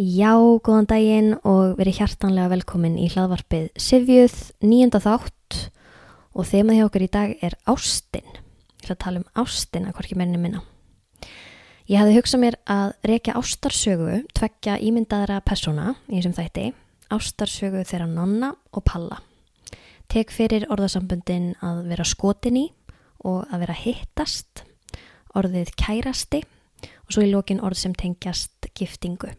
Já, góðan daginn og verið hjartanlega velkomin í hlaðvarpið Sivjuð, nýjunda þátt og þemað hjá okkur í dag er Ástin. Ég ætla að tala um Ástin að hvorki menni minna. Ég hafði hugsað mér að rekja ástarsögu, tvekja ímyndaðra persóna í þessum þætti, ástarsögu þeirra nonna og palla. Tek fyrir orðasambundin að vera skotin í og að vera hittast, orðið kærasti og svo í lókin orð sem tengjast giftingu.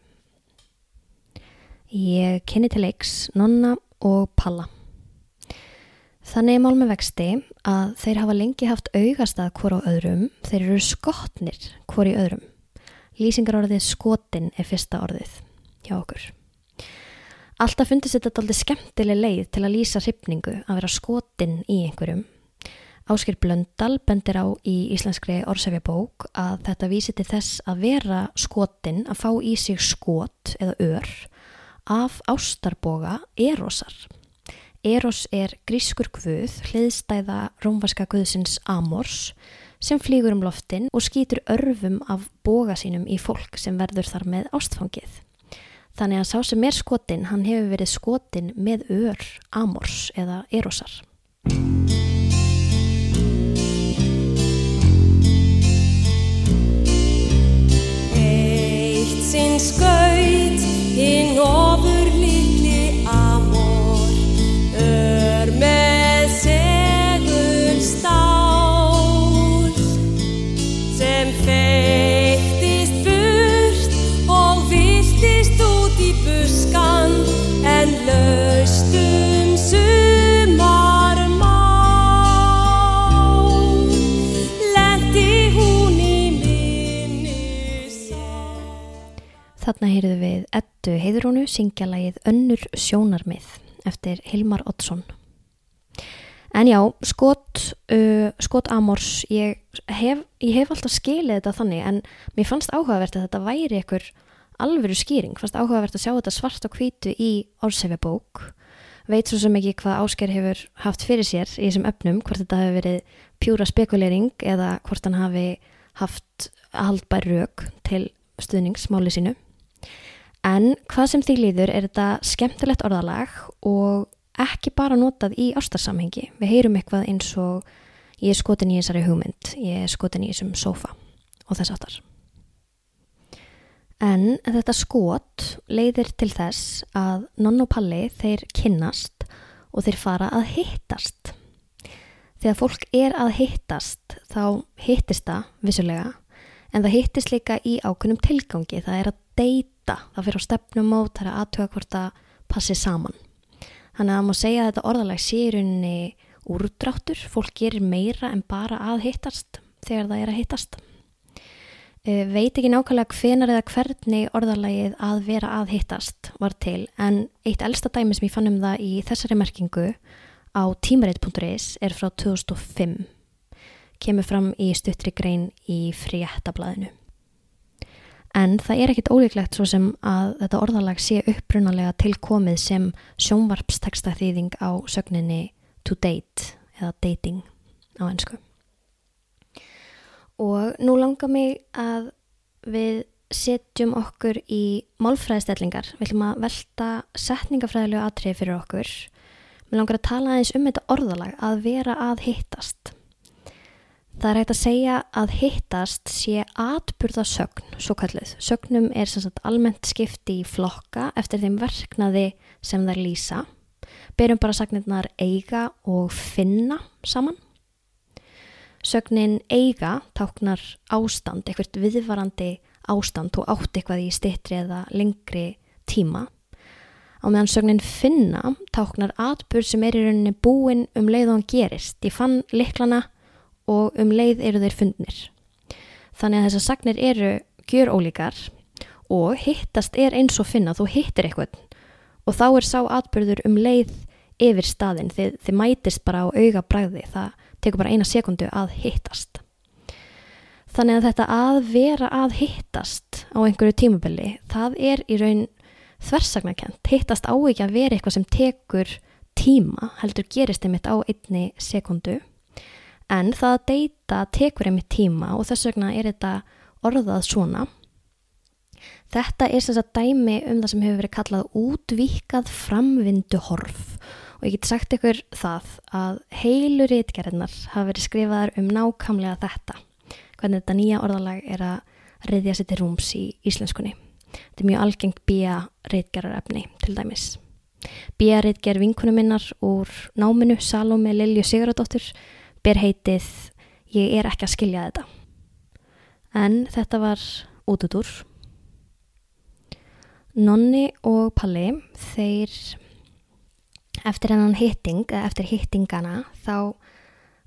Ég kynni til leiks Nonna og Palla. Þannig er mál með vexti að þeir hafa lengi haft augastað hvort á öðrum, þeir eru skotnir hvort í öðrum. Lýsingarorðið skotin er fyrsta orðið hjá okkur. Alltaf fundist þetta aldrei skemmtileg leið til að lýsa hrifningu að vera skotin í einhverjum. Ásker Blöndal bendir á í íslenskri orðsefjabók að þetta vísi til þess að vera skotin, að fá í sig skot eða ör af ástarboga Erosar. Eros er grískur guð, hliðstæða rómvarska guðsins Amors, sem flýgur um loftin og skýtur örfum af boga sínum í fólk sem verður þar með ástfangið. Þannig að sá sem er skotin, hann hefur verið skotin með ör Amors eða Erosar. Eitt sinn skaut Þarna heyrðu við Eddu Heiðrónu syngja lagið Önnur sjónarmið eftir Hilmar Oddsson. En já, skot, uh, skot Amors, ég hef, ég hef alltaf skilið þetta þannig en mér fannst áhugavert að þetta væri einhver alvöru skýring, fannst áhugavert að sjá þetta svart og hvítu í orðsefjabók. Veit svo sem ekki hvað Ásker hefur haft fyrir sér í þessum öfnum, hvort þetta hefur verið pjúra spekulering eða hvort hann hafi haft haldbær rauk til stuðningsmáli sínu. En hvað sem því líður er þetta skemmtilegt orðalag og ekki bara notað í ástarsamhengi. Við heyrum eitthvað eins og ég er skotin í þessari hugmynd, ég er skotin í þessum sofa og þess aftar. En þetta skot leiðir til þess að Nonn og Palli þeir kynnast og þeir fara að hittast. Þegar fólk er að hittast þá hittist það vissulega en það hittist líka í ákunnum tilgangi. Það er að deyta, það fyrir á stefnum mót, það er að aðtöga hvort það passi saman. Þannig að það má segja að þetta orðalag sé í rauninni úrdráttur, fólk gerir meira en bara að hittast þegar það er að hittast. Uh, veit ekki nákvæmlega hvenar eða hvernig orðalagið að vera að hittast var til en eitt elsta dæmi sem ég fann um það í þessari merkingu á tímarit.is er frá 2005 kemur fram í stuttri grein í fréttablaðinu. En það er ekkit ólíklegt svo sem að þetta orðalag sé upprunalega tilkomið sem sjónvarpsteksta þýðing á sögninni to date eða dating á ennsku. Og nú langar mig að við setjum okkur í málfræðistellingar. Við ætlum að velta setningafræðilegu atrið fyrir okkur. Mér langar að tala aðeins um þetta orðalag að vera að hittast. Það er hægt að segja að hittast sé atburða sögn, svo kalluð. Sögnum er sem sagt almennt skipti í flokka eftir þeim verknaði sem þær lýsa. Berum bara sagnirnar eiga og finna saman. Sögnin eiga táknar ástand, eitthvað viðvarandi ástand og átt eitthvað í stittri eða lengri tíma. Á meðan sögnin finna táknar atburð sem er í rauninni búin um leið og hann gerist. Ég fann liklana og um leið eru þeir fundnir. Þannig að þessar sagnir eru gjör ólíkar og hittast er eins og finna, þú hittir eitthvað og þá er sá atbyrður um leið yfir staðin, þið, þið mætist bara á auga bræði, það tekur bara eina sekundu að hittast. Þannig að þetta að vera að hittast á einhverju tímabili, það er í raun þversagnarkent, hittast á ekki að vera eitthvað sem tekur tíma, heldur gerist einmitt á einni sekundu En það að deyta tekur einmitt tíma og þess vegna er þetta orðað svona. Þetta er sem sagt dæmi um það sem hefur verið kallað útvíkað framvinduhorf og ég get sagt ykkur það að heilu rítgerðinar hafa verið skrifaðar um nákamlega þetta, hvernig þetta nýja orðalag er að reyðja sér til rúms í íslenskunni. Þetta er mjög algengt bíja rítgerðarefni til dæmis. Bíja rítgerð vinkunum minnar úr náminu Salome Lilju Sigurðardóttur ber heitið Ég er ekki að skilja þetta. En þetta var út út úr. Nonni og Palli, þeir eftir hennan hitting, eða eftir hittingana, þá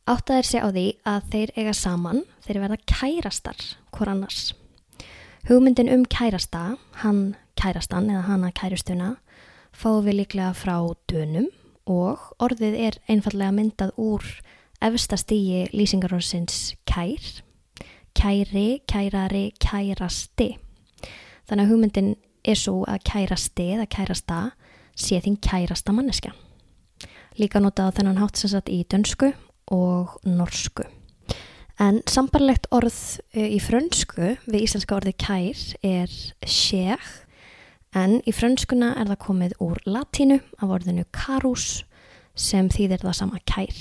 áttaðir sig á því að þeir eiga saman, þeir verða kærastar hvort annars. Hugmyndin um kærasta, hann kærastan eða hana kærustuna, fáum við líklega frá dönum og orðið er einfallega myndað úr efsta stígi lýsingarónsins kær, kæri, kærari, kærasti. Þannig að hugmyndin er svo að kærasti eða kærasta sé þín kærasta manneska. Líka notað á þennan sagt í dönsku og norsku. En sambarlegt orð eh, í frönsku við íslenska orðið kær er sér en í frönskuna er það komið úr latínu af orðinu carus sem þýðir það sama kær.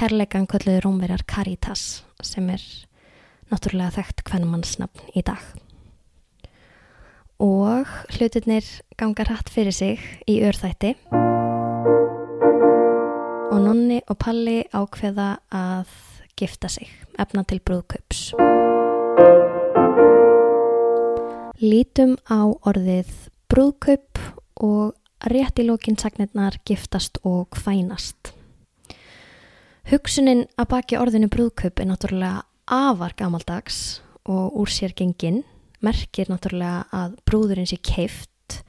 Kærleikan kölluði rómverjar caritas sem er náttúrulega þekkt hvernmannsnafn í dag og hlutirnir ganga hratt fyrir sig í örþætti og Nonni og Palli ákveða að gifta sig, efna til brúðkaups. Lítum á orðið brúðkaup og rétt í lókin sagnirnar giftast og kvænast. Hugsunin að baki orðinu brúðkaup er náttúrulega afar gamaldags og úr sér genginn merkir náttúrulega að brúðurinn sé keift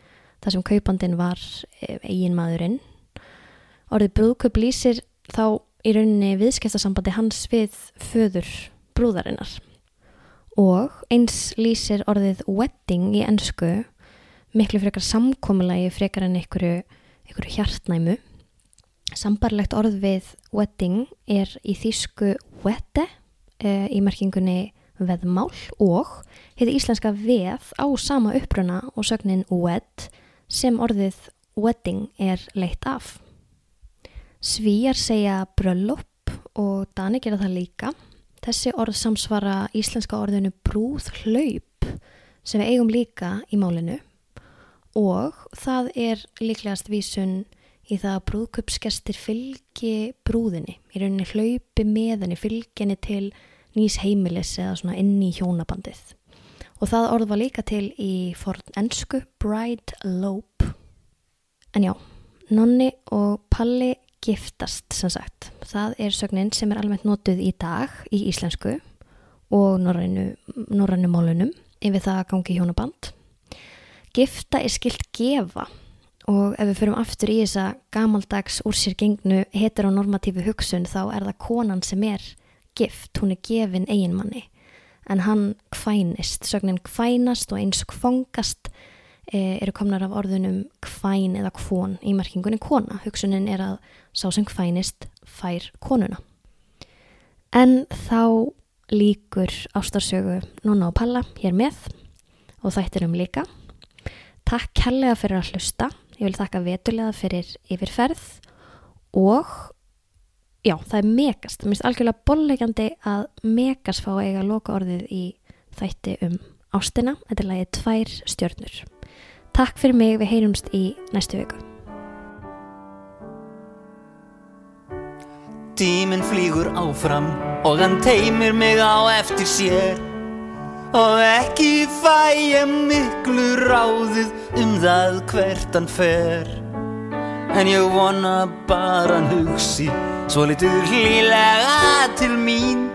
þar sem kaupandin var eiginmaðurinn. Orðið brúðkaup lýsir þá í rauninni viðskiptasambandi hans við föður brúðarinnar og eins lýsir orðið wedding í ennsku miklu frekar samkomulagi frekar en einhverju, einhverju hjartnæmu. Sambarlegt orð við wedding er í þýsku wette e, í merkingunni veðmál og hefði íslenska veð á sama uppruna og sögnin wed sem orðið wedding er leitt af. Svíjar segja bröllop og Dani gera það líka. Þessi orð samsvara íslenska orðinu brúð hlaup sem við eigum líka í málinu og það er líklegast vísun í það að brúðköpsgestir fylgi brúðinni, í rauninni hlaupi með henni, fylgi henni til nýs heimilis eða svona inn í hjónabandið. Og það orð var líka til í forn ennsku bride elope. En já, Nonni og Palli giftast sem sagt. Það er sögnin sem er almennt notuð í dag í íslensku og norrænu málunum yfir það að gangi hjónaband. Gifta er skilt gefa og ef við fyrum aftur í þessa gamaldags úr sér gengnu heteronormatífu hugsun þá er það konan sem er gift, hún er gefin eiginmanni en hann kvænist, sögnin kvænast og eins kvongast e, eru komnar af orðunum kvæn eða kvón í merkingunni kona. Hugsunin er að sá sem kvænist fær konuna. En þá líkur ástarsögu Nonna og Palla hér með og þættinum líka. Takk kærlega fyrir að hlusta. Ég vil þakka vetulega fyrir yfirferð og já, það er megast. Mér finnst algjörlega bollegjandi að megast fá eiga loka orðið í þætti um ástina. Þetta er lagið tvær stjörnur. Takk fyrir mig, við heyrumst í næstu viku. Tíminn flýgur áfram og hann teimir mig á eftir sér og ekki fæ ég miklu ráðið um það hvert hann fer. En ég vona bara hann hugsi svo litur hlýlega til mín.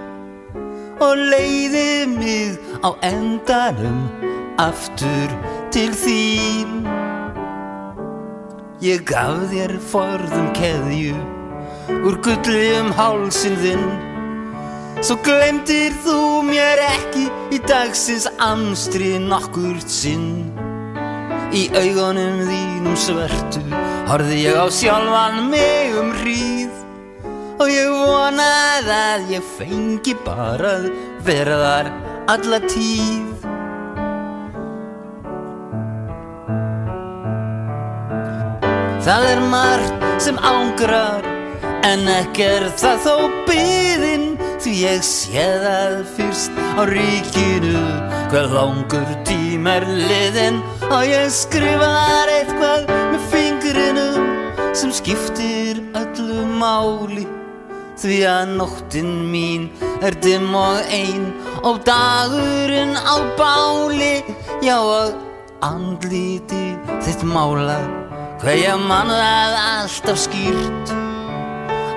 Og leiði mig á endanum aftur til þín. Ég gaf þér forðum keðju úr gulli um hálsin þinn Svo glemtir þú mér ekki í dagsins amstri nokkurt sinn. Í augunum þínum svörtu horfið ég á sjálfan mig um hríð. Og ég vonað að ég fengi bara að vera þar alla tíð. Það er margt sem ángrar En ekki er það þó byðin Því ég sé það fyrst. Á ríkinu Hvað langur tím er liðin Og ég skrifar eitthvað með fingrinum Sem skiptir öllu máli. Því að nóttin mín er dimm og ein Og dagurinn á báli. Já og andliti þitt mála Hvað ég mann það alltaf skýrt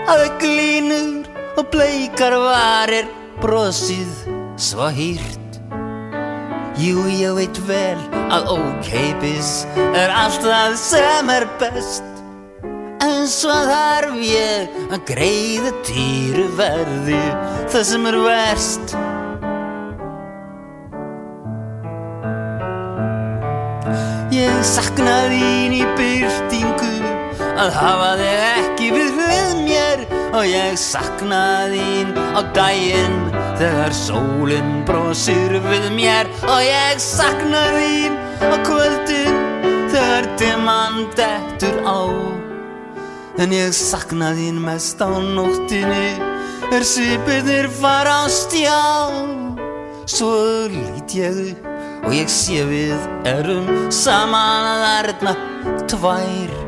Að glínur og bleikar varir Brosið svo hýrt. Jú, ég veit vel að ókeipis er allt það sem er best. En svo þarf ég að greiða týru verði það sem er verst. Ég sakna þín í byrtingu að hafa þig ekki við mér og ég sakna þín á daginn þegar sólinn brosir við mér. Og ég sakna þín á kvöldin þegar dimman dettur á. En ég sakna þín mest á nóttinni er svipiðir fara á stjá. Svo lít ég upp og ég sé við erum saman að erna tvær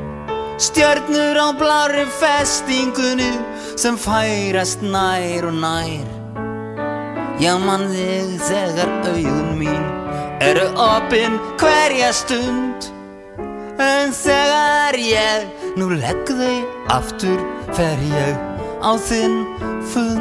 stjörnur á blári festingunni sem færast nær og nær. Já mann þig þegar augun mín eru opinn hverja stund. En þegar ég nú legg þau aftur fer ég á þinn fund